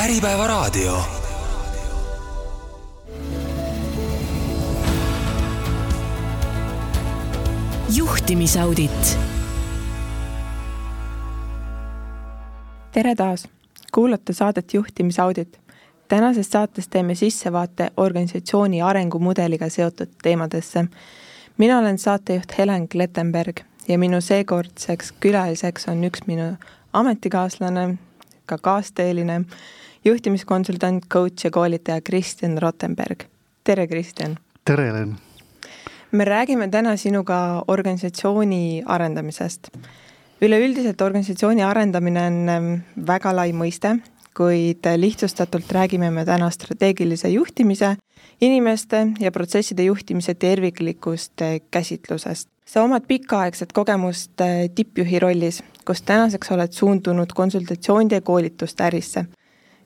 Äripäevaraadio. juhtimisaudit. tere taas, kuulate saadet Juhtimisaudit. tänases saates teeme sissevaate organisatsiooni arengumudeliga seotud teemadesse. mina olen saatejuht Helen Klettenberg ja minu seekordseks külaliseks on üks minu ametikaaslane, ka kaasteeline, juhtimiskonsultant, coach ja koolitaja Kristjan Rottenberg. tere, Kristjan! tere, Helen! me räägime täna sinuga organisatsiooni arendamisest. üleüldiselt organisatsiooni arendamine on ähm, väga lai mõiste, kuid lihtsustatult räägime me täna strateegilise juhtimise, inimeste ja protsesside juhtimise terviklikust äh, käsitlusest. sa omad pikaaegset kogemust äh, tippjuhi rollis, kus tänaseks oled suundunud konsultatsioonide ja koolituste ärisse.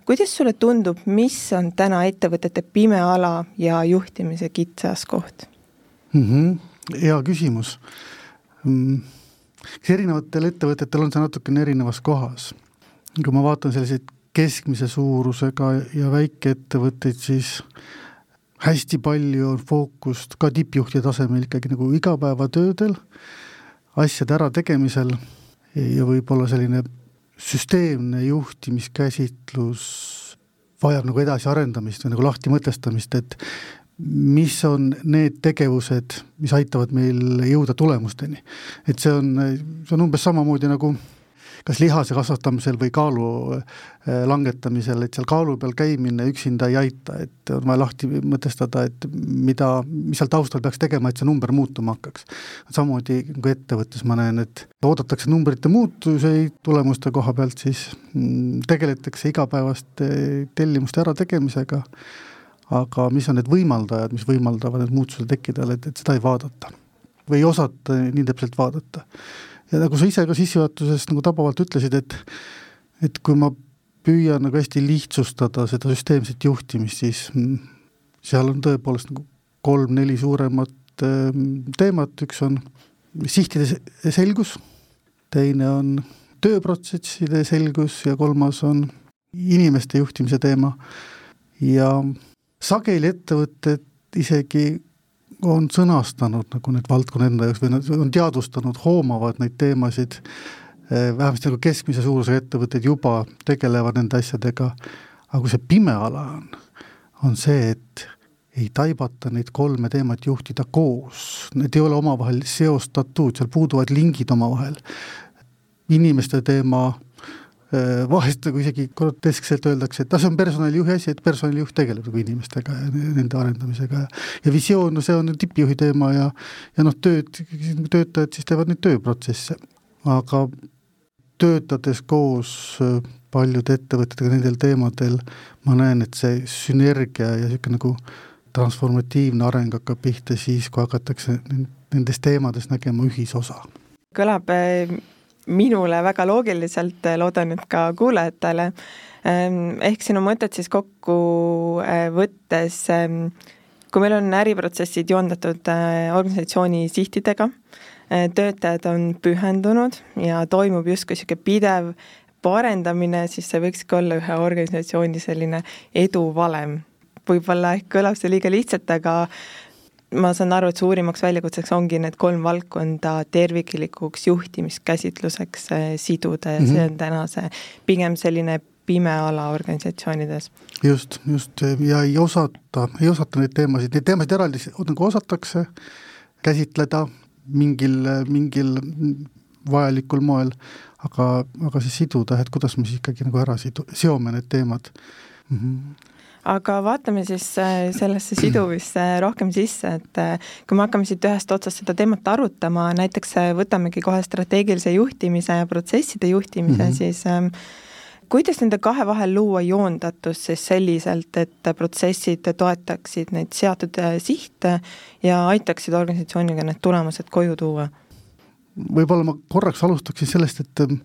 Kuidas sulle tundub, mis on täna ettevõtete pime ala ja juhtimise kitsaskoht? mm? -hmm. hea küsimus. Mm, eks erinevatel ettevõtetel on see natukene erinevas kohas. kui ma vaatan selliseid keskmise suurusega ja väikeettevõtteid, siis hästi palju on fookust ka tippjuhtide tasemel ikkagi nagu igapäevatöödel, asjade ärategemisel ja võib-olla selline süsteemne juhtimiskäsitlus vajab nagu edasiarendamist või nagu lahti mõtestamist, et mis on need tegevused, mis aitavad meil jõuda tulemusteni. et see on, see on umbes samamoodi nagu kas lihase kasvatamisel või kaalu äh, langetamisel, et seal kaalu peal käimine üksinda ei aita, et on vaja lahti mõtestada, et mida, mis seal taustal peaks tegema, et see number muutuma hakkaks. samamoodi nagu ettevõttes ma näen, et oodatakse numbrite muutuseid tulemuste koha pealt, siis mm, tegeletakse igapäevaste tellimuste ärategemisega, aga mis on need võimaldajad, mis võimaldavad need muutused tekkida, et, et seda ei vaadata või ei osata nii täpselt vaadata ja nagu sa ise ka sissejuhatuses nagu tabavalt ütlesid, et et kui ma püüan nagu hästi lihtsustada seda süsteemset juhtimist, siis seal on tõepoolest nagu kolm-neli suuremat ehm, teemat, üks on sihtide selgus, teine on tööprotsesside selgus ja kolmas on inimeste juhtimise teema. Ja sageli ettevõtted isegi on sõnastanud nagu need valdkonna enda jaoks või nad on teadvustanud, hoomavad neid teemasid, eh, vähemasti nagu keskmise suurusega ettevõtted juba tegelevad nende asjadega, aga kui see pime ala on, on see, et ei taibata neid kolme teemat juhtida koos, need ei ole omavahel seostatud, seal puuduvad lingid omavahel. inimeste teema vahest nagu isegi groteskselt öeldakse, et ah, see on personalijuhi asi, et personalijuht tegeleb nagu inimestega ja nende arendamisega ja ja visioon, no see on tippjuhi teema ja ja noh, tööd, töötajad siis teevad neid tööprotsesse, aga töötades koos äh, paljude ettevõtetega nendel teemadel, ma näen, et see sünergia ja niisugune nagu transformatiivne areng hakkab pihta siis, kui hakatakse nendes teemades nägema ühisosa. kõlab äh, minule väga loogiliselt, äh, loodan, et ka kuulajatele. Ähm, ehk sinu mõtted siis kokku äh, võttes, ähm, kui meil on äriprotsessid joondatud äh, organisatsiooni sihtidega, töötajad on pühendunud ja toimub justkui niisugune pidev parendamine, siis see võikski olla ühe organisatsiooni selline eduvalem. võib-olla ehk kõlab see liiga lihtsalt, aga ma saan aru, et suurimaks väljakutseks ongi need kolm valdkonda terviklikuks juhtimiskäsitluseks äh, siduda ja mm -hmm. see on täna see pigem selline pime ala organisatsioonides. just, just ja ei osata, ei osata neid teemasid, neid teemasid eraldi nagu osatakse käsitleda mingil, mingil vajalikul moel, aga, aga siis siduda, et kuidas me siis ikkagi nagu ära sidu-, seome need teemad mm. -hmm aga vaatame siis äh, sellesse siduvisse rohkem sisse, et äh, kui me hakkame siit ühest otsast seda teemat arutama, näiteks äh, võtamegi kohe strateegilise juhtimise ja protsesside juhtimise mm, -hmm. siis ähm, kuidas nende kahe vahel luua joondatust siis selliselt, et protsessid toetaksid neid seatud sihte ja aitaksid organisatsiooniga need tulemused koju tuua? võib-olla ma korraks alustaksin sellest, et ähm,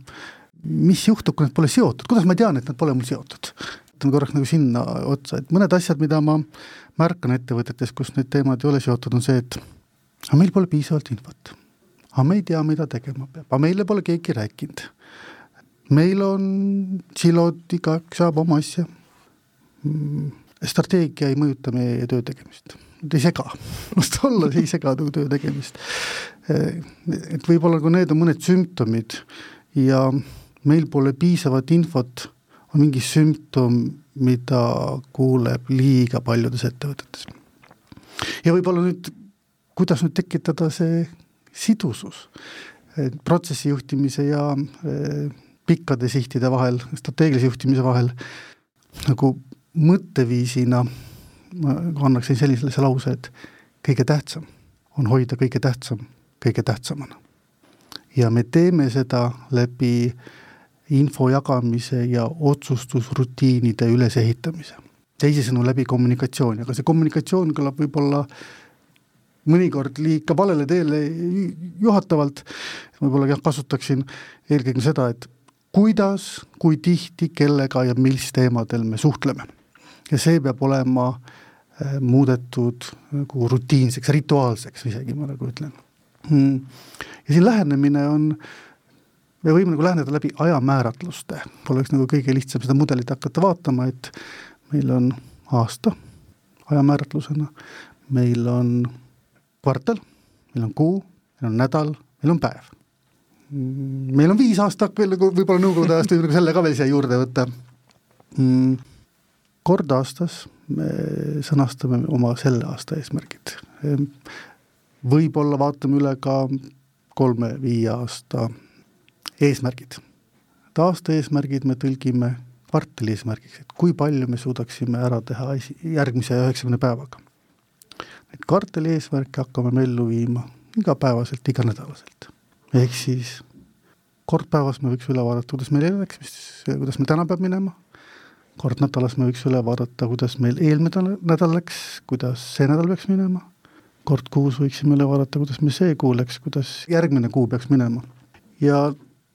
mis juhtub, kui need pole seotud, kuidas ma tean, et nad pole mul seotud? Vaatan korraks nagu sinna otsa, et mõned asjad, mida ma märkan ettevõtetes, kus need teemad ei ole seotud, on see, et aga meil pole piisavalt infot. aga me ei tea, mida tegema peab, aga meile pole keegi rääkinud. meil on silod, igaüks ajab oma asja, strateegia ei mõjuta meie töö tegemist, ta ei sega, las ta olla, ei sega nagu töö tegemist. Et võib-olla kui need on mõned sümptomid ja meil pole piisavat infot, on mingi sümptom, mida kuuleb liiga paljudes ettevõtetes. ja võib-olla nüüd, kuidas nüüd tekitada see sidusus protsessi juhtimise ja eh, pikkade sihtide vahel, strateegilise juhtimise vahel nagu mõtteviisina ma annaksin sellisele lause, et kõige tähtsam on hoida kõige tähtsam kõige tähtsamana. ja me teeme seda läbi info jagamise ja otsustusrutiinide ülesehitamise. teisisõnu läbi kommunikatsiooni, aga see kommunikatsioon kõlab võib-olla mõnikord liiga valele teele juhatavalt, võib-olla jah, kasutaksin eelkõige seda, et kuidas, kui tihti, kellega ja mis teemadel me suhtleme. ja see peab olema äh, muudetud nagu rutiinseks, rituaalseks isegi ma nagu ütlen mm.. ja siin lähenemine on, me võime nagu läheneda läbi ajamääratluste, oleks nagu kõige lihtsam seda mudelit hakata vaatama, et meil on aasta ajamääratlusena, meil on kvartal, meil on kuu, meil on nädal, meil on päev meil on viis aastat veel nagu võib-olla nõukogude ajast võib nagu selle ka veel siia juurde võtta. Mm, kord aastas me sõnastame oma selle aasta eesmärgid. Ehm, võib-olla vaatame üle ka kolme-viie aasta eesmärgid. et aasta eesmärgid me tõlgime kvartali eesmärgiks, et kui palju me suudaksime ära teha järgmise üheksakümne päevaga. Neid kvartali eesmärke hakkame me ellu viima igapäevaselt, iganädalaselt ehk siis kord päevas me võiks üle vaadata, kuidas meil eile läks, mis, kuidas meil täna peab minema, kord nädalas me võiks üle vaadata, kuidas meil eelmine nädal läks, kuidas see nädal peaks minema, kord kuus võiksime üle vaadata, kuidas meil see kuu läks, kuidas järgmine kuu peaks minema. ja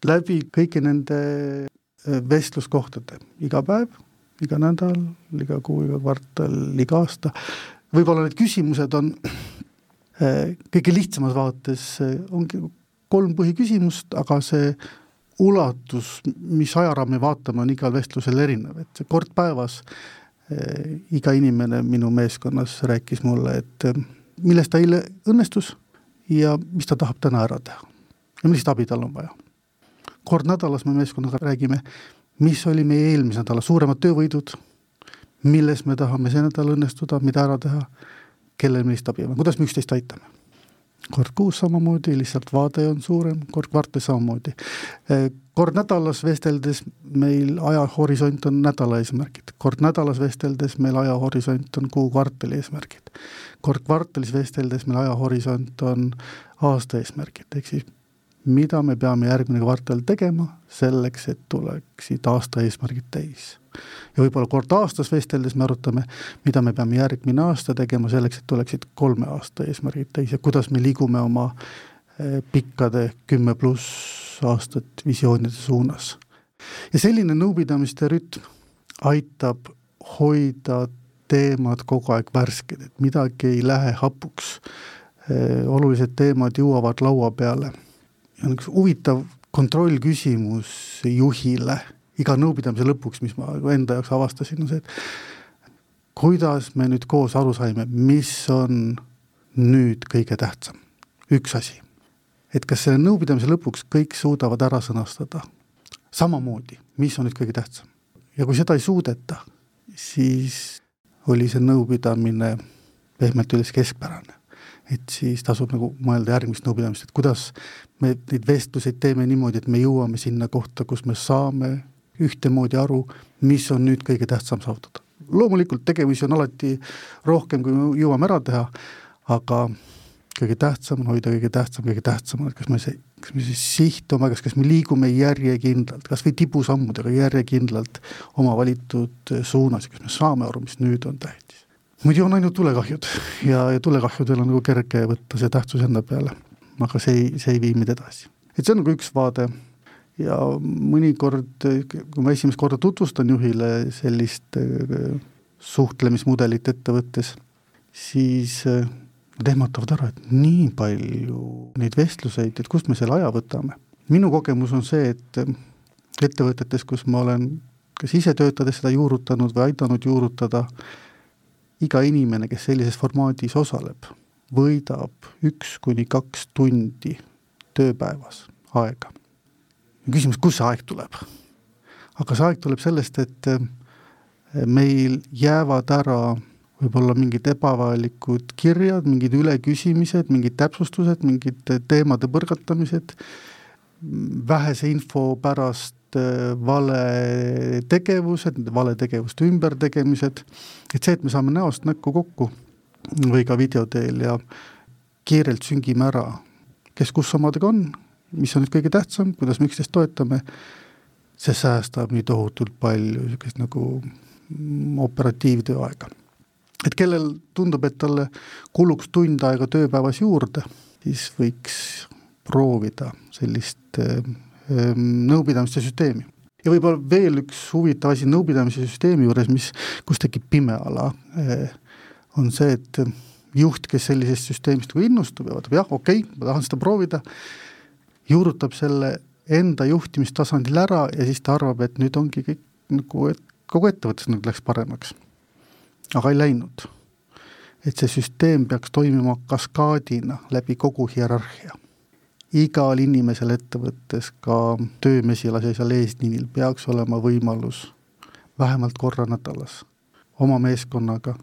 läbi kõigi nende äh, vestluskohtade, iga päev, iga nädal, iga kuu, iga kvartal, iga aasta, võib-olla need küsimused on äh, kõige lihtsamas vaates äh, ongi kolm põhiküsimust, aga see ulatus, mis ajaraami vaatame, on igal vestlusel erinev, et kord päevas eh, iga inimene minu meeskonnas rääkis mulle, et eh, millest ta eile õnnestus ja mis ta tahab täna ära teha ja millist abi tal on vaja. Kord nädalas me meeskonnaga räägime, mis oli meie eelmise nädala suuremad töövõidud, milles me tahame see nädal õnnestuda, mida ära teha, kellel millist abi on, kuidas me üksteist aitame kord kuus samamoodi, lihtsalt vaade on suurem, kord kvartalis samamoodi. Eh, kord nädalas vesteldes meil ajahorisont on nädala eesmärgid, kord nädalas vesteldes meil ajahorisont on kuu kvartali eesmärgid. kord kvartalis vesteldes meil ajahorisont on aasta eesmärgid, ehk siis mida me peame järgmine kvartal tegema selleks, et tuleksid aasta eesmärgid täis. ja võib-olla kord aastas vesteldes me arutame, mida me peame järgmine aasta tegema selleks, et tuleksid kolme aasta eesmärgid täis ja kuidas me liigume oma eh, pikkade kümme pluss aastat visioonide suunas. ja selline nõupidamiste rütm aitab hoida teemad kogu aeg värsked, et midagi ei lähe hapuks. Eh, olulised teemad jõuavad laua peale on üks huvitav kontrollküsimus juhile iga nõupidamise lõpuks, mis ma enda jaoks avastasin, on see, et kuidas me nüüd koos aru saime, mis on nüüd kõige tähtsam, üks asi. et kas selle nõupidamise lõpuks kõik suudavad ära sõnastada samamoodi, mis on nüüd kõige tähtsam. ja kui seda ei suudeta, siis oli see nõupidamine pehmelt öeldes keskpärane et siis tasub nagu mõelda järgmist nõupidamist, et kuidas me neid vestluseid teeme niimoodi, et me jõuame sinna kohta, kus me saame ühtemoodi aru, mis on nüüd kõige tähtsam saavutada. loomulikult tegemisi on alati rohkem, kui me jõuame ära teha, aga kõige tähtsam on hoida kõige tähtsam, kõige tähtsam on, et kas me see, kas me see siht oma käes, kas me liigume järjekindlalt, kas või tibusammudega järjekindlalt oma valitud suunas, kas me saame aru, mis nüüd on tähtis muidu on ainult tulekahjud ja, ja tulekahjudel on nagu kerge võtta see tähtsus enda peale. aga see ei, see ei vii meid edasi. et see on nagu üks vaade ja mõnikord, kui ma esimest korda tutvustan juhile sellist äh, suhtlemismudelit ettevõttes, siis äh, nad ehmatavad ära, et nii palju neid vestluseid, et kust me selle aja võtame. minu kogemus on see, et äh, ettevõtetes, kus ma olen kas ise töötades seda juurutanud või aidanud juurutada, iga inimene, kes sellises formaadis osaleb, võidab üks kuni kaks tundi tööpäevas aega. küsimus, kust see aeg tuleb? aga see aeg tuleb sellest, et eh, meil jäävad ära võib-olla mingid ebavajalikud kirjad, mingid üleküsimised, mingid täpsustused, mingid teemade põrgatamised, vähese info pärast eh, vale tegevused, vale tegevuste ümbertegemised, et see, et me saame näost näkku kokku või ka video teel ja kiirelt süngime ära, kes kus omadega on, mis on nüüd kõige tähtsam, kuidas me üksteist toetame, see säästab nii tohutult palju niisugust nagu operatiivtöö aega. et kellel tundub, et talle kuluks tund aega tööpäevas juurde, siis võiks proovida sellist äh, nõupidamise süsteemi. ja võib-olla veel üks huvitav asi nõupidamise süsteemi juures, mis, kus tekib pime ala, äh, on see, et juht, kes sellisest süsteemist nagu innustub ja vaatab, jah, okei okay,, ma tahan seda proovida, juurutab selle enda juhtimistasandil ära ja siis ta arvab, et nüüd ongi kõik nagu, et kogu ettevõttes nüüd läks paremaks. aga ei läinud. et see süsteem peaks toimima kaskaadina läbi kogu hierarhia. Igal inimesel ettevõttes, ka töömesilasel eesliinil peaks olema võimalus vähemalt korra nädalas oma meeskonnaga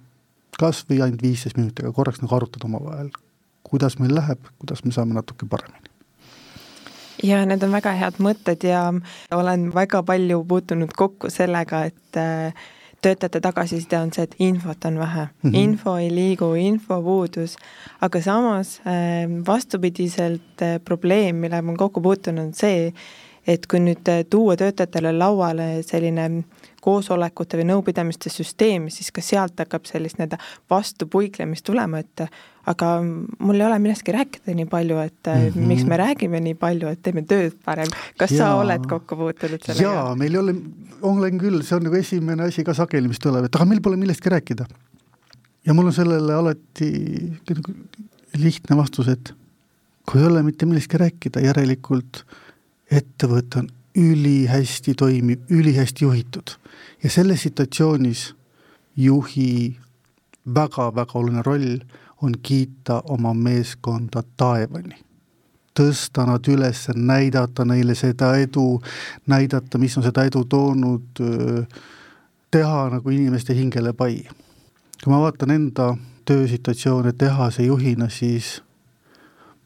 kas või ainult viisteist minutiga korraks nagu arutada omavahel, kuidas meil läheb, kuidas me saame natuke paremini. Ja need on väga head mõtted ja olen väga palju puutunud kokku sellega, et äh, töötajate tagasiside on see, et infot on vähe mm, -hmm. info ei liigu, infopuudus, aga samas äh, vastupidiselt äh, probleem, millega ma kokku puutunud, on see, et kui nüüd tuua töötajatele lauale selline koosolekute või nõupidamiste süsteem, siis ka sealt hakkab sellist nii-öelda vastupuiklemist tulema, et aga mul ei ole millestki rääkida nii palju, et mm -hmm. miks me räägime nii palju, et teeme tööd parem. kas ja. sa oled kokku puutunud sellega? jaa, meil ei ole, olen küll, see on nagu esimene asi ka sageli, mis tuleb, et aga meil pole millestki rääkida. ja mul on sellele alati nagu lihtne vastus, et kui ei ole mitte millestki rääkida, järelikult ettevõte on ülihästi toimib, ülihästi juhitud. ja selles situatsioonis juhi väga-väga oluline roll on kiita oma meeskonda taevani. tõsta nad üles, näidata neile seda edu, näidata, mis on seda edu toonud, teha nagu inimeste hingele pai. kui ma vaatan enda töösituatsioone tehase juhina, siis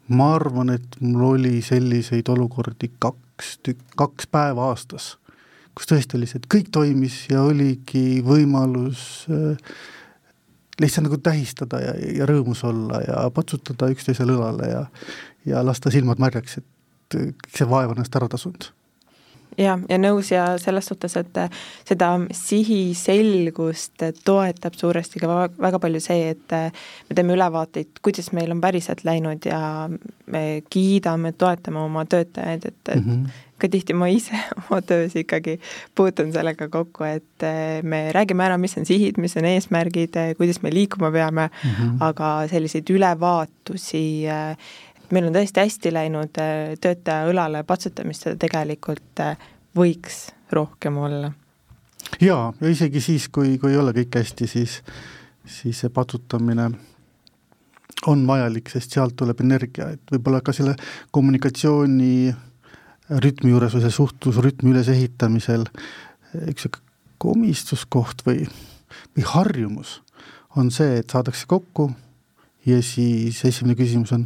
ma arvan, et mul oli selliseid olukordi kaks tükk, kaks päeva aastas, kus tõesti oli see, et kõik toimis ja oligi võimalus äh, lihtsalt nagu tähistada ja, ja rõõmus olla ja patsutada üksteisele õlale ja ja lasta silmad märjaks, et kõik see vaev on ennast ära tasunud jah, ja nõus ja selles suhtes, et seda sihiselgust toetab suuresti ka väga palju see, et me teeme ülevaateid, kuidas meil on päriselt läinud ja me kiidame, toetame oma töötajaid, et, et mm -hmm ka tihti ma ise oma töös ikkagi puutun sellega kokku, et me räägime ära, mis on sihid, mis on eesmärgid, kuidas me liikuma peame mm, -hmm. aga selliseid ülevaatusi, eh, meil on tõesti hästi läinud, töötaja õlale patsutamist seda tegelikult võiks rohkem olla. jaa, ja isegi siis, kui, kui ei ole kõik hästi, siis, siis see patsutamine on vajalik, sest sealt tuleb energia, et võib-olla ka selle kommunikatsiooni rütmi juures või see suhtlusrütmi ülesehitamisel üks sihuke komistuskoht või, või harjumus on see, et saadakse kokku ja siis esimene küsimus on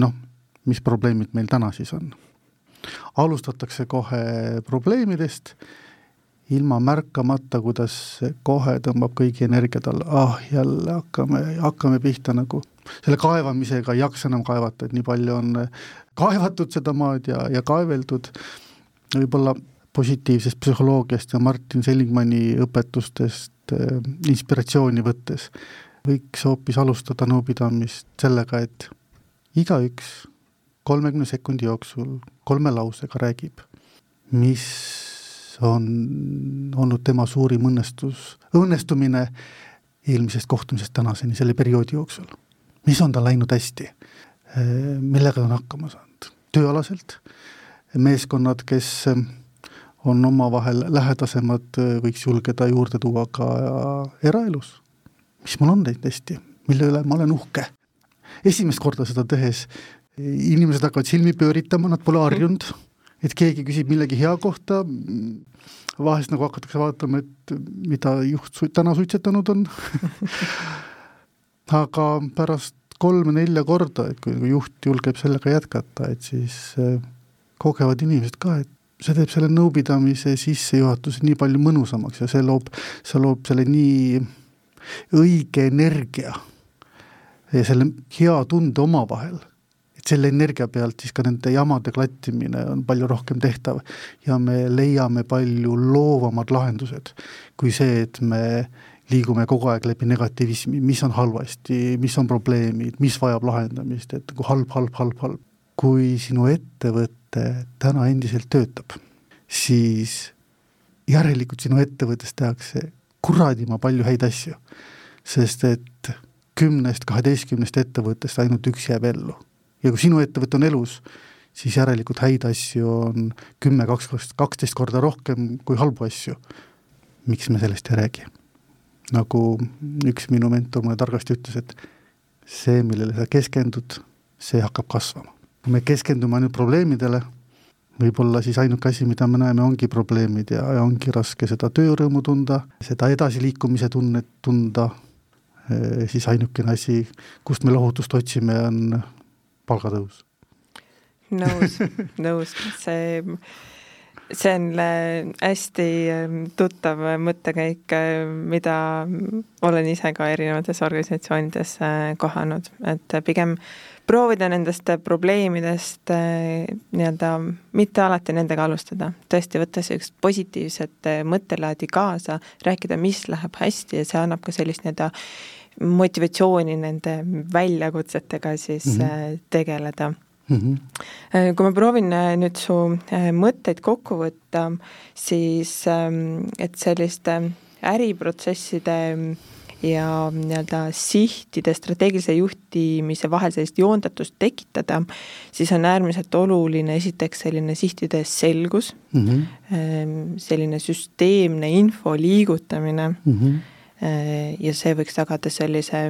noh, mis probleemid meil täna siis on. alustatakse kohe probleemidest, ilma märkamata, kuidas kohe tõmbab kõigi energiat alla, ah jälle hakkame, hakkame pihta nagu selle kaevamisega ei jaksa enam kaevata, et nii palju on kaevatud seda maad ja, ja kaeveldud, võib-olla positiivsest psühholoogiast ja Martin Seligmani õpetustest äh, inspiratsiooni võttes võiks hoopis alustada nõupidamist sellega, et igaüks kolmekümne sekundi jooksul kolme lausega räägib, mis on olnud tema suurim õnnestus, õnnestumine eelmisest kohtumisest tänaseni, selle perioodi jooksul. mis on tal läinud hästi, millega ta on hakkama saanud, tööalaselt, meeskonnad, kes on omavahel lähedasemad, võiks julgeda juurde tuua ka eraelus. mis mul on teinud hästi, mille üle ma olen uhke. Esimest korda seda tehes inimesed hakkavad silmi pööritama, nad pole harjunud, et keegi küsib millegi hea kohta, vahest nagu hakatakse vaatama, et mida juht su täna suitsetanud on. Aga pärast kolme-nelja korda, et kui juht julgeb sellega jätkata, et siis äh, kogevad inimesed ka, et see teeb selle nõupidamise sissejuhatuse nii palju mõnusamaks ja see loob, see loob selle nii õige energia ja selle hea tunde omavahel et selle energia pealt siis ka nende jamade klattimine on palju rohkem tehtav ja me leiame palju loovamad lahendused kui see, et me liigume kogu aeg läbi negativismi, mis on halvasti, mis on probleemid, mis vajab lahendamist, et nagu halb, halb, halb, halb. kui sinu ettevõte täna endiselt töötab, siis järelikult sinu ettevõttes tehakse kuradima palju häid asju, sest et kümnest, kaheteistkümnest ettevõttest ainult üks jääb ellu ja kui sinu ettevõte on elus, siis järelikult häid asju on kümme, kaks, kaksteist korda rohkem kui halbu asju. miks me sellest ei räägi? nagu üks minu mentor mulle targasti ütles, et see, millele sa keskendud, see hakkab kasvama. kui me keskendume ainult probleemidele, võib-olla siis ainuke asi, mida me näeme, ongi probleemid ja, ja ongi raske seda töörõõmu tunda, seda edasiliikumise tunnet tunda, siis ainukene asi, kust me lohutust otsime, on palgatõus. nõus, nõus, see, see on äh, hästi ähm, tuttav mõttekäik, äh, mida olen ise ka erinevates organisatsioonides äh, kohanud, et pigem proovida nendest probleemidest nii-öelda mitte alati nendega alustada, tõesti võtta sellist positiivset mõttelaadi kaasa, rääkida, mis läheb hästi ja see annab ka sellist nii-öelda motivatsiooni nende väljakutsetega siis mm -hmm. tegeleda mm. -hmm. kui ma proovin nüüd su mõtteid kokku võtta, siis ähm, et selliste äriprotsesside ja nii-öelda sihtide, strateegilise juhtimise vahel sellist joondatust tekitada, siis on äärmiselt oluline esiteks selline sihtide selgus mm, -hmm. selline süsteemne info liigutamine mm, -hmm ja see võiks tagada sellise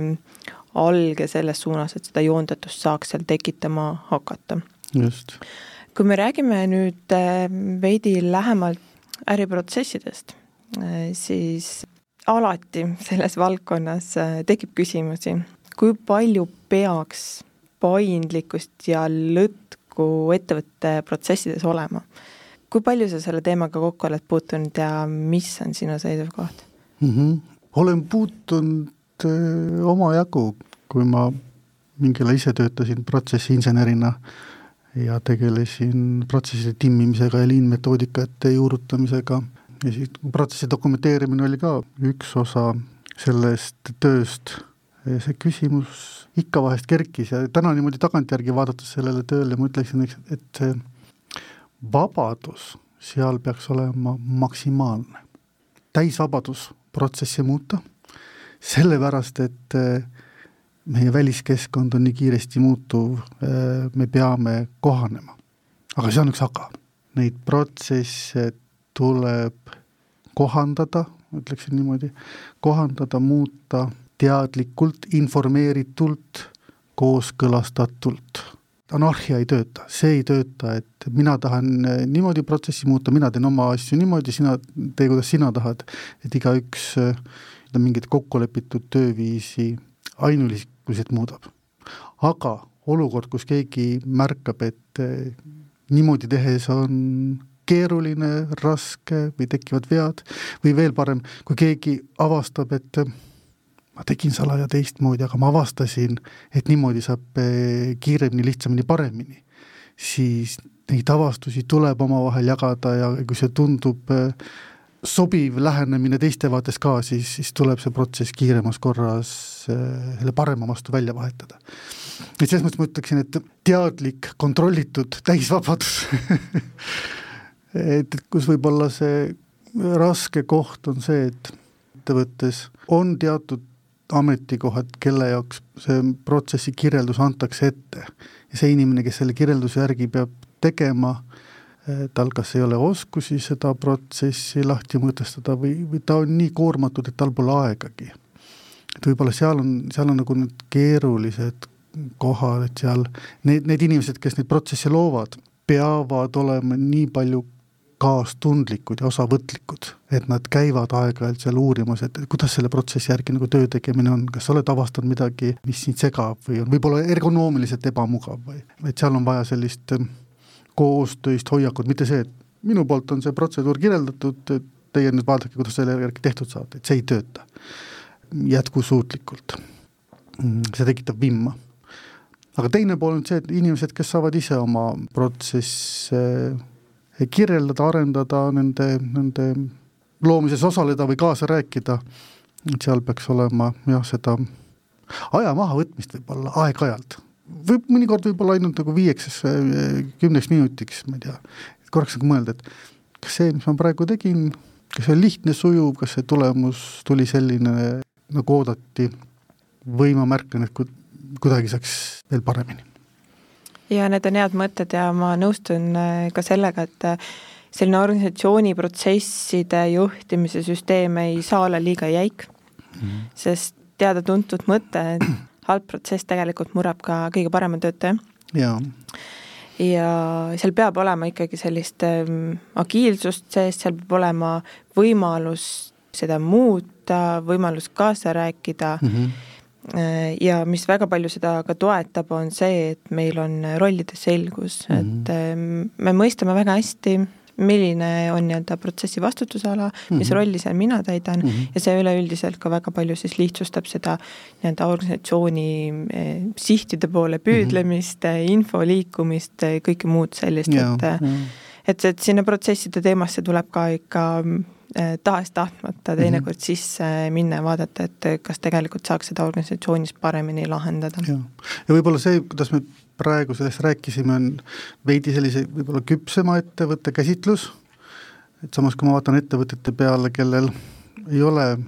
alge selles suunas, et seda joondatust saaks seal tekitama hakata. just. kui me räägime nüüd äh, veidi lähemalt äriprotsessidest, äh, siis alati selles valdkonnas tekib küsimusi, kui palju peaks paindlikkust ja lõtku ettevõtte protsessides olema. kui palju sa selle teemaga kokku oled puutunud ja mis on sinu seisukoht mm? -hmm olen puutunud äh, omajagu, kui ma mingil ajal ise töötasin protsessiinsenerina ja tegelesin protsesside timmimisega ja liinmetoodikate juurutamisega ja siis protsessi dokumenteerimine oli ka üks osa sellest tööst. see küsimus ikka vahest kerkis ja täna niimoodi tagantjärgi vaadates sellele tööle ma ütleksin, et see vabadus seal peaks olema maksimaalne. täisvabadus protsessi muuta, sellepärast et äh, meie väliskeskkond on nii kiiresti muutuv, äh, me peame kohanema. aga see on üks aga, neid protsesse tuleb kohandada, ütleksin niimoodi, kohandada, muuta teadlikult, informeeritult, kooskõlastatult anarhia ei tööta, see ei tööta, et mina tahan eh, niimoodi protsessi muuta, mina teen oma asju niimoodi, sina tee, kuidas sina tahad, et igaüks eh, mingit kokkulepitud tööviisi ainuisikuliselt muudab. aga olukord, kus keegi märkab, et eh, niimoodi tehes on keeruline, raske või tekivad vead või veel parem, kui keegi avastab, et ma tegin salaja teistmoodi, aga ma avastasin, et niimoodi saab eh, kiiremini, lihtsamini, paremini. siis neid avastusi tuleb omavahel jagada ja kui see tundub eh, sobiv lähenemine teiste vaates ka, siis, siis tuleb see protsess kiiremas korras selle parema vastu välja vahetada. et selles mõttes ma ütleksin, et teadlik, kontrollitud täisvabadus et, et kus võib-olla see raske koht on see, et ettevõttes on teatud ametikohad, kelle jaoks see protsessi kirjeldus antakse ette. ja see inimene, kes selle kirjelduse järgi peab tegema, tal kas ei ole oskusi seda protsessi lahti mõtestada või, või ta on nii koormatud, et tal pole aegagi. et võib-olla seal on, seal on nagu need keerulised kohad, et seal need, need inimesed, kes neid protsesse loovad, peavad olema nii palju kaastundlikud ja osavõtlikud, et nad käivad aeg-ajalt seal uurimas, et kuidas selle protsessi järgi nagu töö tegemine on, kas sa oled avastanud midagi, mis sind segab või on võib-olla ergonoomiliselt ebamugav või, et seal on vaja sellist ähm, koostöist hoiakut, mitte see, et minu poolt on see protseduur kirjeldatud, teie nüüd vaadake, kuidas selle järgi tehtud saate, et see ei tööta jätkusuutlikult. Mm, see tekitab vimma aga teine pool on see, et inimesed, kes saavad ise oma protsesse kirjeldada, arendada, nende, nende loomises osaleda või kaasa rääkida, et seal peaks olema jah, seda aja mahavõtmist võib-olla aeg-ajalt. võib, mõnikord võib-olla ainult nagu viieks, kümneks minutiks, ma ei tea, korraks nagu mõelda, et kas see, mis ma praegu tegin, kas see on lihtne, sujuv, kas see tulemus tuli selline, nagu oodati, või ma märkan, et kuidagi saaks veel paremini ja need on head mõtted ja ma nõustun äh, ka sellega, et äh, selline organisatsiooni protsesside juhtimise süsteem ei saa olla liiga jäik mm, -hmm. sest teada-tuntud mõte, et halb protsess tegelikult murrab ka kõige parema töötaja. jaa ja seal peab olema ikkagi sellist ähm, agiilsust sees, seal peab olema võimalus seda muuta, võimalus kaasa rääkida mm, -hmm ja mis väga palju seda ka toetab, on see, et meil on rollide selgus mm, -hmm. et ähm, me mõistame väga hästi, milline on nii-öelda protsessi vastutusala mm, -hmm. mis mhm. rolli seal mina täidan mm -hmm. ja see üleüldiselt ka väga palju siis lihtsustab seda nii-öelda organisatsiooni eh, sihtide poole püüdlemist mm, -hmm. info liikumist, kõike muud sellist, et et, et sinna protsesside teemasse tuleb ka ikka Äh, tahes-tahtmata teinekord mm -hmm. sisse minna ja vaadata, et kas tegelikult saaks seda organisatsioonis paremini lahendada. ja, ja võib-olla see, kuidas me praegu sellest rääkisime, on veidi sellise võib-olla küpsema ettevõtte käsitlus, et samas, kui ma vaatan ettevõtete peale, kellel ei ole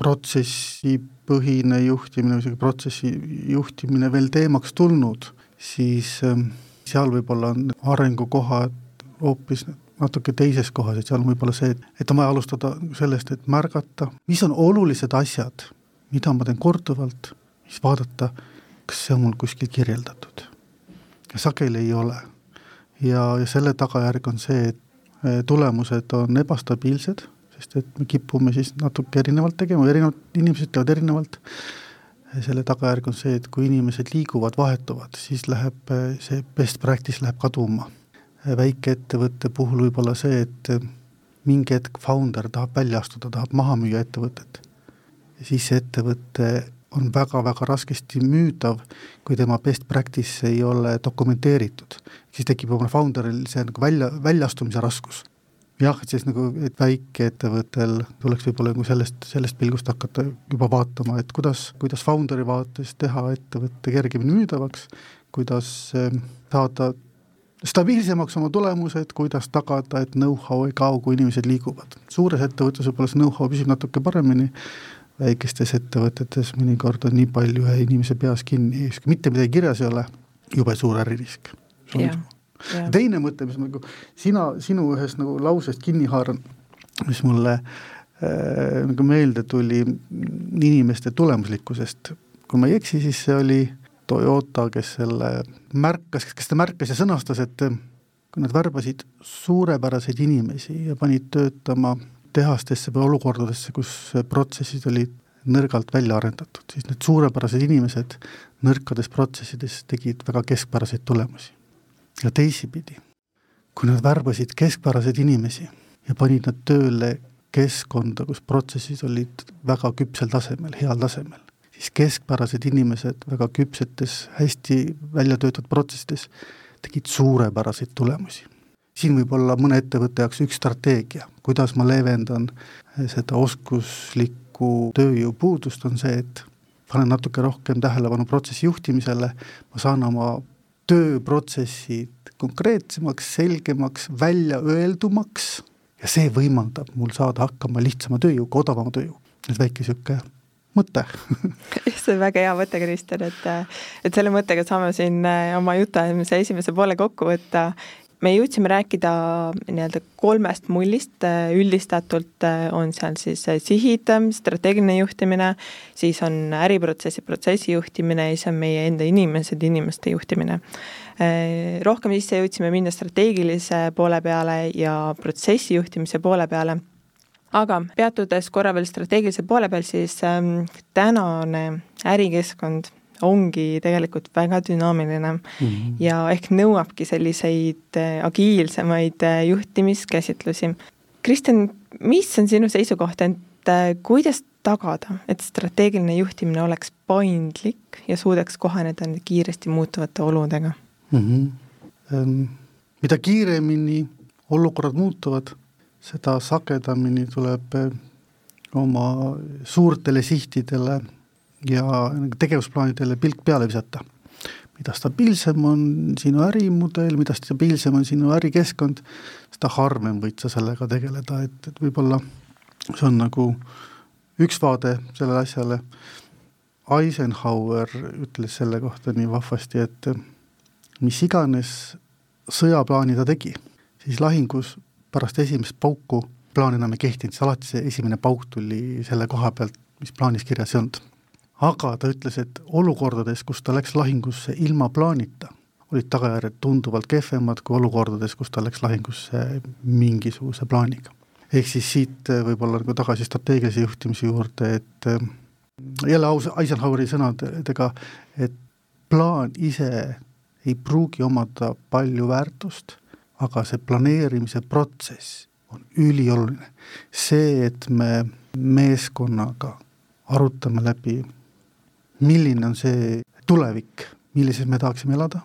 protsessipõhine juhtimine või isegi protsessi juhtimine veel teemaks tulnud, siis ähm, seal võib-olla on arengukohad hoopis natuke teises kohas, et seal on võib-olla see, et, on vaja alustada sellest, et märgata, mis on olulised asjad, mida ma teen korduvalt, siis vaadata, kas see on mul kuskil kirjeldatud. ja sageli ei ole. ja, ja selle tagajärg on see, et e, tulemused on ebastabiilsed, sest et me kipume siis natuke erinevalt tegema, erinevad inimesed teevad erinevalt, selle tagajärg on see, et kui inimesed liiguvad, vahetuvad, siis läheb e, see best practice läheb kaduma väikeettevõtte puhul võib olla see, et mingi hetk founder tahab välja astuda, tahab maha müüa ettevõtet. ja siis see ettevõte on väga-väga raskesti müüdav, kui tema best practice ei ole dokumenteeritud. siis tekib oma founder'il see nagu välja, väljaastumise raskus. jah, et siis nagu, et väikeettevõttel tuleks võib-olla nagu sellest, sellest pilgust hakata juba vaatama, et kuidas, kuidas founder'i vaates teha ettevõtte kergemini müüdavaks, kuidas eh, saada stabiilsemaks oma tulemused, kuidas tagada, et know-how ei kao, kui inimesed liiguvad. suures ettevõttes võib-olla see know-how püsib natuke paremini, väikestes ettevõtetes mõnikord on nii palju ühe inimese peas kinni, mitte midagi kirjas ei ole, jube suur äririsk. teine mõte, mis nagu sina, sinu ühest nagu lausest kinni haaran, mis mulle äh, nagu meelde tuli inimeste tulemuslikkusest, kui ma ei eksi, siis see oli Toyota, kes selle märkas, kes ta märkas ja sõnastas, et kui nad värbasid suurepäraseid inimesi ja panid töötama tehastesse või olukordadesse, kus protsessid olid nõrgalt välja arendatud, siis need suurepärased inimesed nõrkades protsessides tegid väga keskpäraseid tulemusi. ja teisipidi, kui nad värbasid keskpäraseid inimesi ja panid nad tööle keskkonda, kus protsessid olid väga küpsel tasemel, heal tasemel, siis keskpärased inimesed väga küpsetes, hästi välja töötatud protsessides tegid suurepäraseid tulemusi. siin võib olla mõne ettevõtte jaoks üks strateegia, kuidas ma leevendan seda oskuslikku tööjõupuudust, on see, et panen natuke rohkem tähelepanu protsessi juhtimisele, ma saan oma tööprotsessid konkreetsemaks, selgemaks, väljaöeldumaks ja see võimaldab mul saada hakkama lihtsama tööjõuga, odavama tööjõuga. et väike niisugune mõte see on väga hea mõte, Kristjan, et, et selle mõttega saame siin äh, oma jutuajamise esimese poole kokku võtta. me jõudsime rääkida nii-öelda kolmest mullist, üldistatult on seal siis sihid, strateegiline juhtimine, siis on äriprotsessi, protsessi juhtimine ja siis on meie enda inimesed, inimeste juhtimine. Rohkem sisse jõudsime minna strateegilise poole peale ja protsessi juhtimise poole peale aga peatudes korra veel strateegilise poole peal, siis ähm, tänane ärikeskkond ongi tegelikult väga dünaamiline mm -hmm. ja ehk nõuabki selliseid äh, agiilsemaid äh, juhtimiskäsitlusi. Kristjan, mis on sinu seisukoht, et äh, kuidas tagada, et strateegiline juhtimine oleks paindlik ja suudaks kohaneda nende kiiresti muutuvate oludega mm? -hmm. mida kiiremini olukorrad muutuvad, seda sagedamini tuleb oma suurtele sihtidele ja tegevusplaanidele pilk peale visata. mida stabiilsem on sinu ärimudel, mida stabiilsem on sinu ärikeskkond, seda harvem võid sa sellega tegeleda, et, et võib-olla see on nagu üks vaade sellele asjale, Eisenhower ütles selle kohta nii vahvasti, et mis iganes sõjaplaani ta tegi, siis lahingus pärast esimest pauku plaan enam ei kehtinud, siis alati see esimene pauk tuli selle koha pealt, mis plaanis kirjas ei olnud aga ta ütles, et olukordades, kus ta läks lahingusse ilma plaanita, olid tagajärjed tunduvalt kehvemad kui olukordades, kus ta läks lahingusse mingisuguse plaaniga. ehk siis siit äh, võib-olla nagu tagasi strateegilise juhtimise juurde, et äh, jälle aus Eisenhoweri sõnadega, et plaan ise ei pruugi omada palju väärtust, aga see planeerimise protsess on ülioluline. see, et me meeskonnaga arutame läbi milline on see tulevik, millises me tahaksime elada,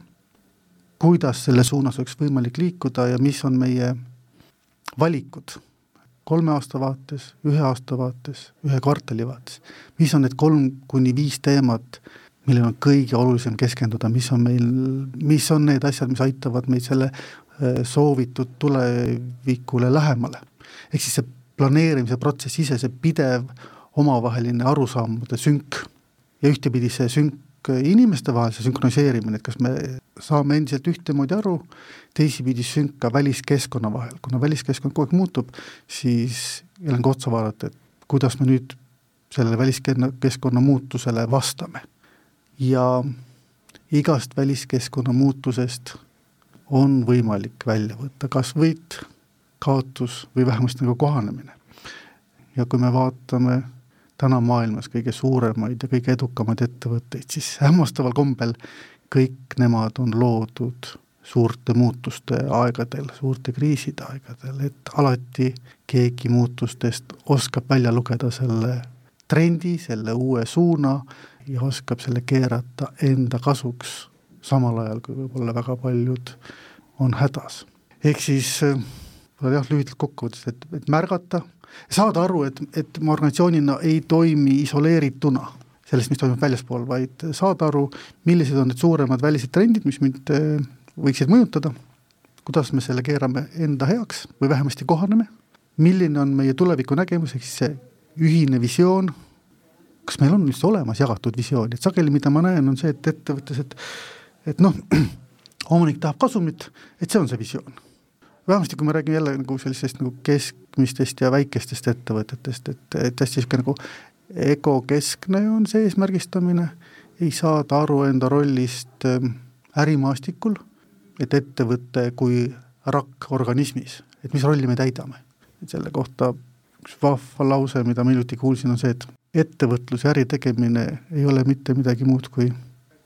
kuidas selle suunas oleks võimalik liikuda ja mis on meie valikud kolme aasta vaates, ühe aasta vaates, ühe kvartali vaates, mis on need kolm kuni viis teemat, millel on kõige olulisem keskenduda, mis on meil, mis on need asjad, mis aitavad meid selle soovitud tulevikule lähemale. ehk siis see planeerimise protsess ise, see pidev omavaheline arusaamade sünk ja ühtepidi see sünk inimeste vahel, see sünkroniseerimine, et kas me saame endiselt ühtemoodi aru, teisipidi sünk ka väliskeskkonna vahel, kuna väliskeskkond kogu aeg muutub, siis jälle on ka otsa vaadata, et kuidas me nüüd sellele väliskeskkonna muutusele vastame. ja igast väliskeskkonna muutusest on võimalik välja võtta kas võit, kaotus või vähemasti nagu kohanemine. ja kui me vaatame täna maailmas kõige suuremaid ja kõige edukamaid ettevõtteid, siis hämmastaval kombel kõik nemad on loodud suurte muutuste aegadel, suurte kriiside aegadel, et alati keegi muutustest oskab välja lugeda selle trendi, selle uue suuna ja oskab selle keerata enda kasuks, samal ajal kui võib-olla väga paljud on hädas. ehk siis jah, lühidalt kokkuvõttes, et, et märgata saada aru, et, et ma organisatsioonina ei toimi isoleerituna sellest, mis toimub väljaspool, vaid saada aru, millised on need suuremad välised trendid, mis mind eh, võiksid mõjutada, kuidas me selle keerame enda heaks või vähemasti kohaneme, milline on meie tuleviku nägemus, ehk siis see ühine visioon, kas meil on üldse olemas jagatud visioon, et sageli mida ma näen, on see, et ettevõttes, et et noh, omanik tahab kasumit, et see on see visioon vähemasti kui me räägime jälle nagu sellisest nagu keskmistest ja väikestest ettevõtetest, et, et hästi niisugune nagu egokeskne on see eesmärgistamine, ei saada aru enda rollist ähm, ärimaastikul, et ettevõte kui rakk organismis, et mis rolli me täidame. et selle kohta üks vahva lause, mida ma hiljuti kuulsin, on see, et ettevõtlus ja äri tegemine ei ole mitte midagi muud kui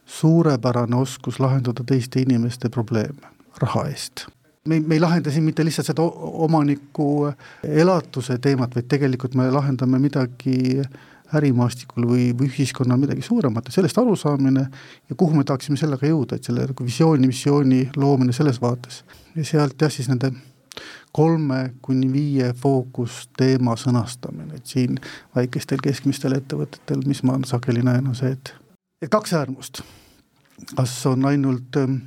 suurepärane oskus lahendada teiste inimeste probleeme raha eest. Me, me ei lahenda siin mitte lihtsalt seda omaniku elatuse teemat, vaid tegelikult me lahendame midagi ärimaastikul või, või ühiskonnal midagi suuremat. Ja sellest arusaamine ja kuhu me tahaksime sellega jõuda, et selle nagu visiooni, missiooni loomine selles vaates. ja sealt jah, siis nende kolme kuni viie fookusteema sõnastamine, et siin väikestel keskmistel ettevõtetel, mis ma sageli näen, on see, et et kaks äärmust, kas on ainult ähm,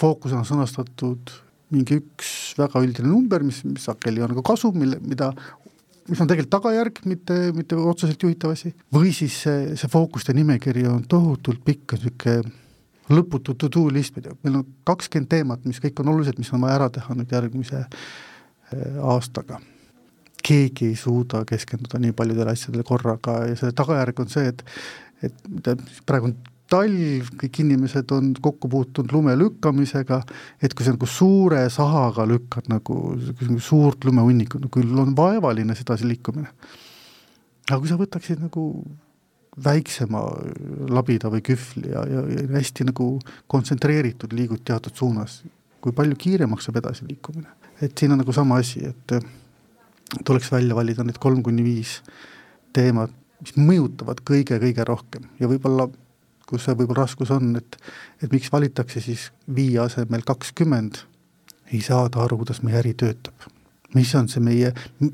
fookusena sõnastatud mingi üks väga üldine number, mis, mis sageli on ka kasum, mille, mida mis on tegelikult tagajärg, mitte, mitte otseselt juhitav asi, või siis see, see fookuste nimekiri on tohutult pikk, niisugune lõputu to do list, meil on kakskümmend teemat, mis kõik on olulised, mis on vaja ära teha nüüd järgmise äh, aastaga. keegi ei suuda keskenduda nii paljudele asjadele korraga ja selle tagajärg on see, et et praegu on talv, kõik inimesed on kokku puutunud lume lükkamisega, et kui sa nagu suure sahaga lükkad nagu suurt lumehunnikut, no küll on vaevaline sedasi liikumine. aga kui sa võtaksid nagu väiksema labida või kühvli ja, ja, ja hästi nagu kontsentreeritud liigud teatud suunas, kui palju kiiremaks saab edasi liikumine. et siin on nagu sama asi, et tuleks välja valida need kolm kuni viis teemat, mis mõjutavad kõige-kõige rohkem ja võib-olla kus see võib-olla raskus on, et et miks valitakse siis viie asemel kakskümmend, ei saada aru, kuidas meie äri töötab. mis on see meie,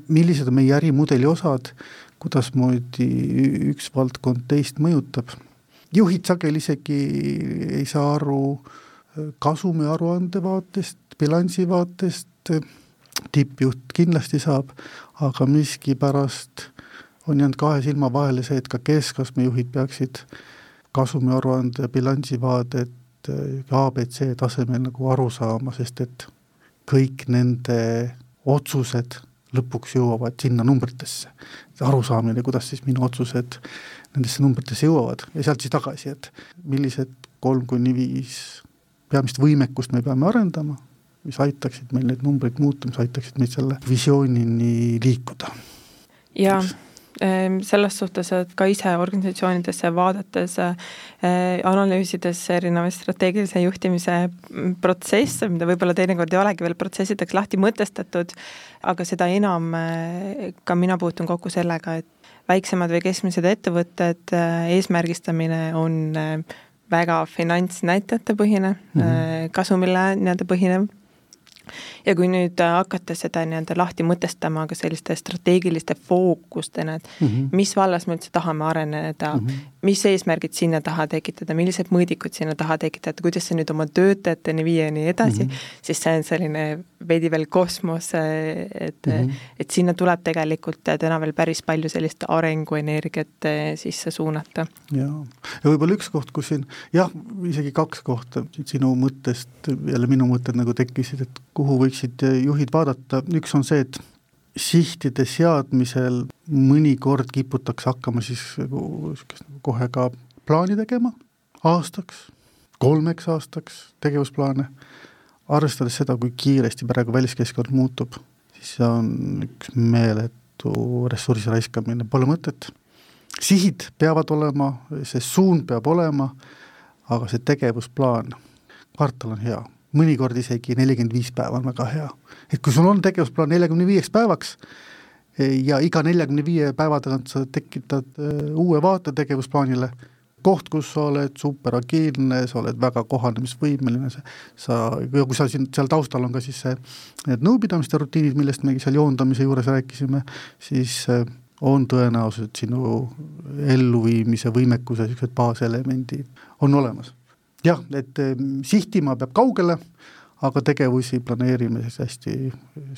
millised on meie ärimudeli osad, kuidasmoodi üks valdkond teist mõjutab. juhid sageli isegi ei saa aru äh, kasumi aruande vaatest, bilansi vaatest, tippjuht kindlasti saab, aga miskipärast on jäänud kahe silma vahele see, et ka keskastme juhid peaksid kasumiaruande bilansivaadet abc tasemel nagu aru saama, sest et kõik nende otsused lõpuks jõuavad sinna numbritesse. arusaamine, kuidas siis minu otsused nendesse numbritesse jõuavad ja sealt siis tagasi, et millised kolm kuni viis peamist võimekust me peame arendama, mis aitaksid meil neid numbreid muuta, mis aitaksid meid selle visioonini liikuda. jaa selles suhtes, et ka ise organisatsioonidesse vaadates äh,, analüüsides erinevaid strateegilise juhtimise protsesse, mida võib-olla teinekord ei olegi veel protsessideks lahti mõtestatud, aga seda enam äh, ka mina puutun kokku sellega, et väiksemad või keskmised ettevõtted äh,, eesmärgistamine on väga finantsnäitajate põhine mm, -hmm. kasumile nii-öelda põhinev ja kui nüüd äh, hakata seda nii-öelda lahti mõtestama ka selliste strateegiliste fookustena, et mm -hmm. mis vallas me üldse tahame areneda mm, -hmm. mis eesmärgid sinna taha tekitada, millised mõõdikud sinna taha tekitada, kuidas see nüüd oma töötajateni viia ja nii edasi mm, -hmm. siis see on selline veidi veel kosmos, et mm, -hmm. et sinna tuleb tegelikult täna veel päris palju sellist arenguenergiat äh, sisse suunata. jaa, ja võib-olla üks koht, kus siin jah, isegi kaks kohta sinu mõttest, jälle minu mõtted nagu tekkisid, et kuhu võiksid juhid vaadata, üks on see, et sihtide seadmisel mõnikord kiputakse hakkama siis nagu niisugust nagu kohe ka plaani tegema aastaks, kolmeks aastaks tegevusplaane, arvestades seda, kui kiiresti praegu väliskeskkond muutub, siis see on üks meeletu ressursi raiskamine, pole mõtet. sihid peavad olema, see suund peab olema, aga see tegevusplaan, kvartal on hea mõnikord isegi nelikümmend viis päeva on väga hea. et kui sul on tegevusplaan neljakümne viieks päevaks eh, ja iga neljakümne viie päeva tagant sa tekitad eh, uue vaate tegevusplaanile, koht, kus sa oled superagiilne, sa oled väga kohanemisvõimeline, sa, ja kui sa siin, seal taustal on ka siis see, need nõupidamiste rutiinid, millest me seal joondamise juures rääkisime, siis eh, on tõenäosus, et sinu elluviimise võimekuse niisugused baaselemendid on olemas jah, et sihtima peab kaugele, aga tegevusi planeerime siis hästi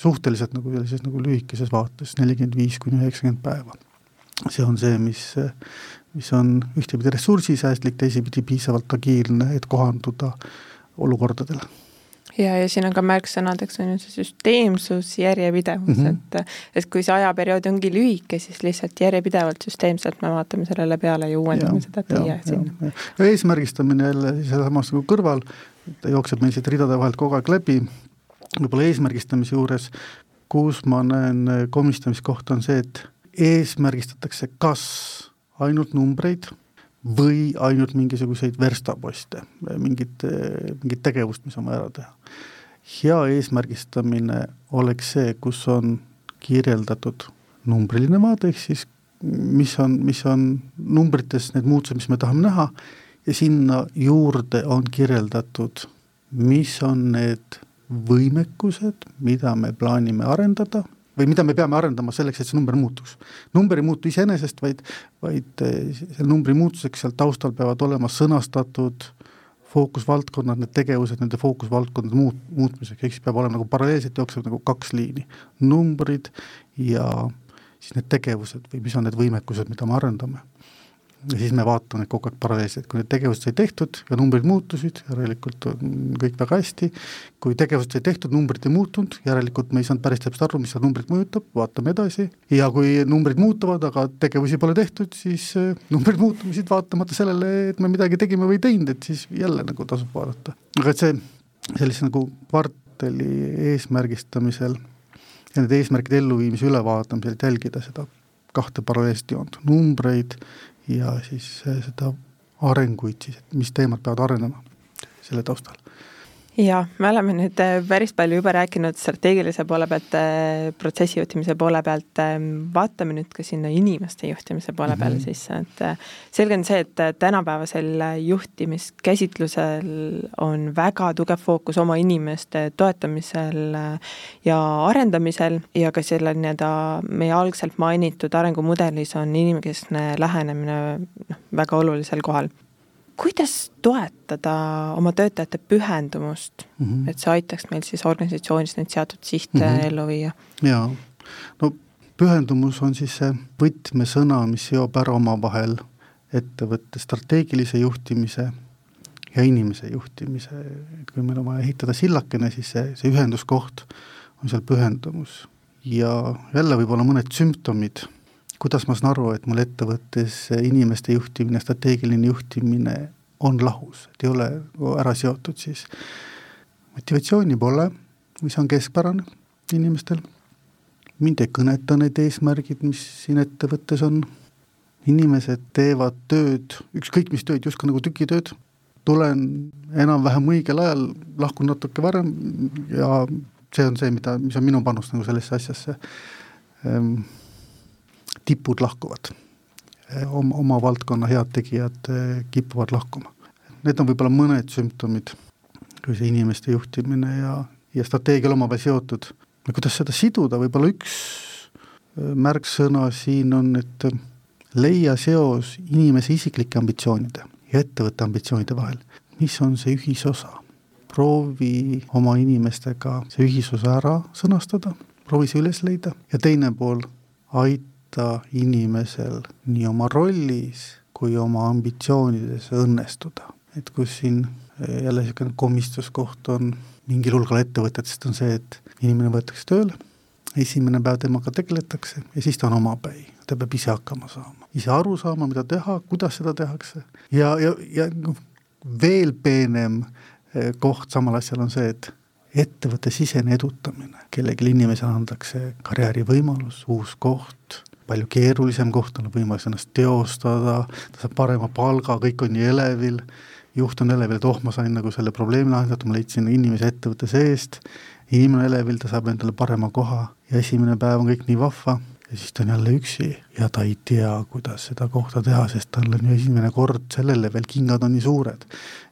suhteliselt nagu sellises nagu lühikeses vaates, nelikümmend viis kuni üheksakümmend päeva. see on see, mis, mis on ühtepidi ressursisäästlik, teisipidi piisavalt agiilne, et kohanduda olukordadele ja, ja siin on ka märksõnadeks on ju see süsteemsus, järjepidevus mm, -hmm. et et kui see ajaperiood ongi lühike, siis lihtsalt järjepidevalt süsteemselt me vaatame sellele peale ja uuendame ja, seda, jää sinna. eesmärgistamine jälle sealsamas nagu kõrval, ta jookseb meil siit ridade vahelt kogu aeg läbi, võib-olla eesmärgistamise juures, kus ma näen komistamiskohta, on see, et eesmärgistatakse kas ainult numbreid või ainult mingisuguseid verstaposte, mingit, mingit tegevust, mis on vaja ära teha. hea eesmärgistamine oleks see, kus on kirjeldatud numbriline vaade, ehk siis mis on, mis on numbrites need muutused, mis me tahame näha, ja sinna juurde on kirjeldatud, mis on need võimekused, mida me plaanime arendada või mida me peame arendama selleks, et see number muutuks. number ei muutu iseenesest, vaid, vaid eh, selle numbri muutuseks seal taustal peavad olema sõnastatud fookusvaldkonnad, need tegevused nende fookusvaldkondade muut-, muutmiseks, ehk siis peab olema nagu paralleelselt jooksevad nagu kaks liini, numbrid ja siis need tegevused või mis on need võimekused, mida me arendame. Ja siis me vaatame kogu aeg paralleelselt, kui need tegevused sai tehtud ja numbrid muutusid, järelikult on kõik väga hästi, kui tegevused sai tehtud, numbrid ei muutunud, järelikult me ei saanud päris täpselt aru, mis seda numbrit mõjutab, vaatame edasi, ja kui numbrid muutuvad, aga tegevusi pole tehtud, siis äh, numbrid muutumisid vaatamata sellele, et me midagi tegime või ei teinud, et siis jälle nagu tasub vaadata. aga et see sellise nagu kvartali eesmärgistamisel ja nende eesmärkide elluviimise ülevaatamisel, et jälgida seda kahte paralleelset joont, numbreid ja siis seda arenguid siis, et mis teemad peavad arenema selle taustal ja me oleme nüüd äh, päris palju juba rääkinud strateegilise poole pealt, äh, protsessi juhtimise poole pealt, ähm, vaatame nüüd ka sinna inimeste juhtimise poole mm -hmm. peale sisse, et äh, selge on see, et tänapäevasel juhtimiskäsitlusel on väga tugev fookus oma inimeste toetamisel ja arendamisel ja ka selle nii-öelda meie algselt mainitud arengumudelis on inimkeskne lähenemine noh, väga olulisel kohal kuidas toetada oma töötajate pühendumust mm, -hmm. et see aitaks meil siis organisatsioonis neid seatud sihte mm -hmm. ellu viia? jaa, no pühendumus on siis see võtmesõna, mis seob ära omavahel ettevõtte strateegilise juhtimise ja inimese juhtimise, et kui meil on vaja ehitada sillakene, siis see, see ühenduskoht on seal pühendumus. ja jälle võib-olla mõned sümptomid kuidas ma saan aru, et mul ettevõttes inimeste juhtimine, strateegiline juhtimine on lahus, et ei ole ära seotud, siis motivatsiooni pole, mis on keskpärane inimestel, mind ei kõneta need eesmärgid, mis siin ettevõttes on, inimesed teevad tööd, ükskõik mis tööd, justkui nagu tükitööd, tulen enam-vähem õigel ajal, lahkun natuke varem ja see on see, mida, mis on minu panus nagu sellesse asjasse. Ehm, tipud lahkuvad. oma, oma valdkonna head tegijad eh, kipuvad lahkuma. Need on võib-olla mõned sümptomid, kui see inimeste juhtimine ja, ja strateegia on omavahel seotud. kuidas seda siduda, võib-olla üks eh, märksõna siin on, et leia seos inimese isiklike ambitsioonide ja ettevõtte ambitsioonide vahel. mis on see ühisosa? proovi oma inimestega see ühisosa ära sõnastada, proovi see üles leida ja teine pool, aita aita inimesel nii oma rollis kui oma ambitsioonides õnnestuda. et kus siin eh, jälle niisugune komistuskoht on mingil hulgal ettevõtetest, on see, et inimene võetakse tööle, esimene päev temaga tegeletakse ja siis ta on omapäi, ta peab ise hakkama saama, ise aru saama, mida teha, kuidas seda tehakse. Ja, ja, ja noh, veel peenem eh, koht samal asjal on see, et ettevõtte sisene edutamine, kellelegi inimesele antakse karjäärivõimalus, uus koht, palju keerulisem koht, tal on võimalus ennast teostada, ta saab parema palga, kõik on nii elevil, juht on elevil, et oh, ma sain nagu selle probleemi lahendatud, ma leidsin inimese ettevõtte seest, inimene elevil, ta saab endale parema koha ja esimene päev on kõik nii vahva ja siis ta on jälle üksi ja ta ei tea, kuidas seda kohta teha, sest tal on ju esimene kord sellele veel kingad on nii suured.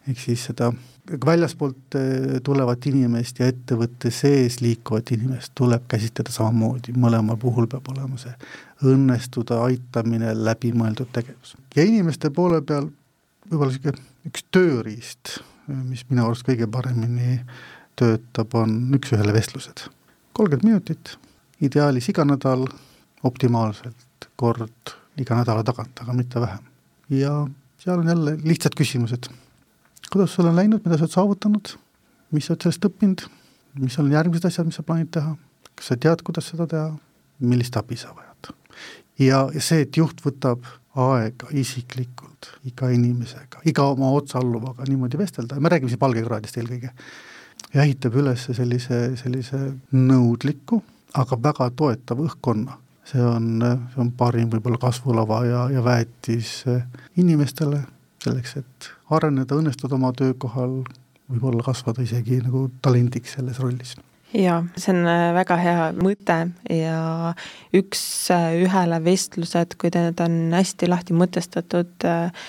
ehk siis seda väljaspoolt eh, tulevat inimest ja ettevõtte sees liikuvat inimest tuleb käsitleda samamoodi, mõlemal puhul peab olema see õnnestuda, aitamine, läbimõeldud tegevus. ja inimeste poole peal võib-olla niisugune üks tööriist, mis minu arust kõige paremini töötab, on üks-ühele vestlused. kolmkümmend minutit, ideaalis iga nädal, optimaalselt kord iga nädala tagant, aga mitte vähem. ja seal on jälle lihtsad küsimused kuidas sul on läinud, mida sa oled saavutanud, mis sa oled sellest õppinud, mis on järgmised asjad, mis sa plaanid teha, kas sa tead, kuidas seda teha, millist abi sa vajad. Ja, see, et juht võtab aega isiklikult iga inimesega, iga oma otsaалluvaga niimoodi vestelda me räägime siin palgekraadist eelkõige, ja ehitab üles sellise, sellise nõudliku, aga väga toetava õhkkonna. See on, see on parim võib-olla kasvulava ja, ja väetis inimestele selleks, et areneda, õnnestuda oma töökohal, võib-olla kasvada isegi nagu talendiks selles rollis jaa, see on äh, väga hea mõte ja üks-ühele äh, vestlused, kui need on hästi lahti mõtestatud, äh,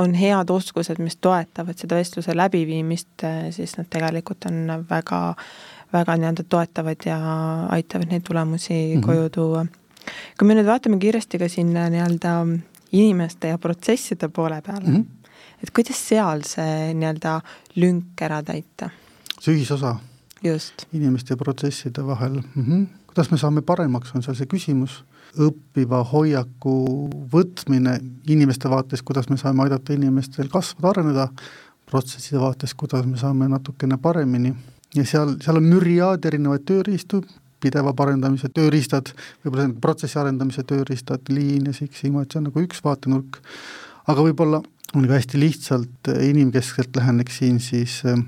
on head oskused, mis toetavad seda vestluse läbiviimist, siis nad tegelikult on väga, väga nii-öelda toetavad ja aitavad neid tulemusi mm -hmm. koju tuua. kui me nüüd vaatame kiiresti ka sinna nii-öelda inimeste ja protsesside poole peale mm, -hmm et kuidas seal see nii-öelda lünk ära täita? see ühisosa just. inimeste ja protsesside vahel mm, -hmm. kuidas me saame paremaks, on seal see küsimus, õppiva hoiaku võtmine inimeste vaates, kuidas me saame aidata inimestel kasvada, areneda, protsesside vaates, kuidas me saame natukene paremini ja seal, seal on müriaad erinevaid tööriistu, pideva parendamise tööriistad, võib-olla see on protsessi arendamise tööriistad, Lean ja Six Sigma, et see on nagu üks vaatenurk, aga võib-olla on ka hästi lihtsalt inimkeskselt läheneksin siis äh,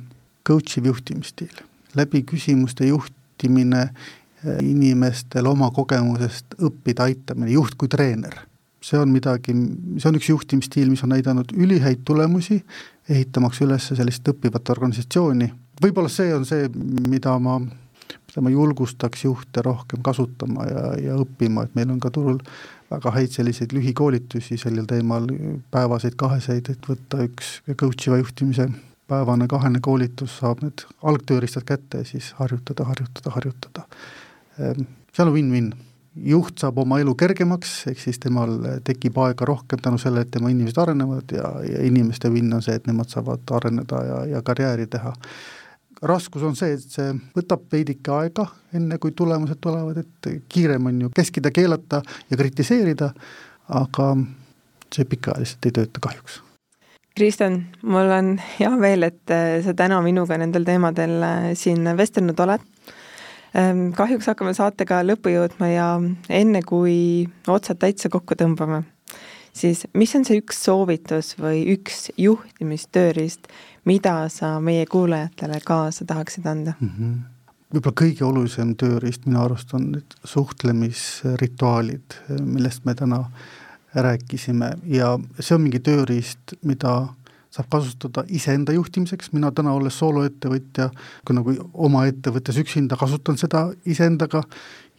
coach iv juhtimisstiil. Läbi küsimuste juhtimine äh, inimestel oma kogemusest õppida aitamine, juht kui treener. see on midagi, see on üks juhtimisstiil, mis on näidanud ülihäid tulemusi, ehitamaks üles sellist õppivat organisatsiooni, võib-olla see on see, mida ma mida ma julgustaks juhte rohkem kasutama ja, ja õppima, et meil on ka turul väga häid selliseid lühikoolitusi sellel teemal, päevaseid, kaheseid, et võtta üks coach'iva juhtimise päevane kahene koolitus, saab need algtööriistad kätte ja siis harjutada, harjutada, harjutada. Ehm, seal on win-win, juht saab oma elu kergemaks, ehk siis temal tekib aega rohkem tänu sellele, et tema inimesed arenevad ja, ja inimeste win on see, et nemad saavad areneda ja, ja karjääri teha raskus on see, et see võtab veidike aega, enne kui tulemused tulevad, et kiirem on ju keskida, keelata ja kritiseerida, aga see pikaajaliselt ei tööta kahjuks. Kristjan, mul on hea meel, et sa täna minuga nendel teemadel äh, siin vestelnud oled. Ähm, kahjuks hakkame saatega lõppu jõudma ja enne, kui otsad täitsa kokku tõmbame, siis mis on see üks soovitus või üks juhtimistööriist, mida sa meie kuulajatele kaasa tahaksid anda mm? -hmm võib-olla kõige olulisem tööriist minu arust on need suhtlemisrituaalid, millest me täna rääkisime ja see on mingi tööriist, mida saab kasutada iseenda juhtimiseks, mina täna, olles sooloettevõtja, kui nagu oma ettevõttes üksinda, kasutan seda iseendaga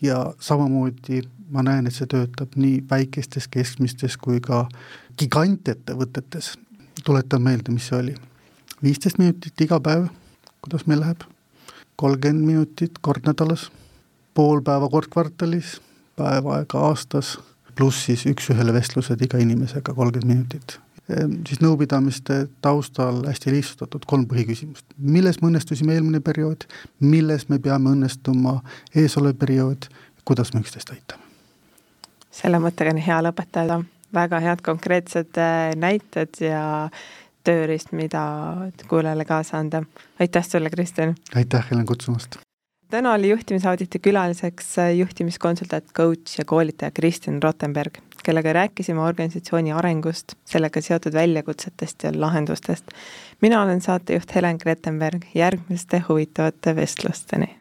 ja samamoodi ma näen, et see töötab nii väikestes, keskmistes kui ka gigantettevõtetes. tuletan meelde, mis see oli. viisteist minutit iga päev, kuidas meil läheb, kolmkümmend minutit kord nädalas, pool päeva kord kvartalis, päev aega aastas, pluss siis üks-ühele vestlused iga inimesega kolmkümmend minutit. Ehm, siis nõupidamiste taustal hästi lihtsustatud kolm põhiküsimust. milles me õnnestusime eelmine periood, milles me peame õnnestuma eesolev periood, kuidas me üksteist aitame? selle mõttega on hea lõpetada, väga head konkreetsed äh, näited ja tööriist, mida kuulajale kaasa anda. aitäh sulle, Kristjan! aitäh, Helen, kutsumast! Täna oli juhtimisauditi külaliseks juhtimiskonsultant, coach ja koolitaja Kristjan Rottenberg, kellega rääkisime organisatsiooni arengust, sellega seotud väljakutsetest ja lahendustest. mina olen saatejuht Helen Krettenberg, järgmiste huvitavate vestlusteni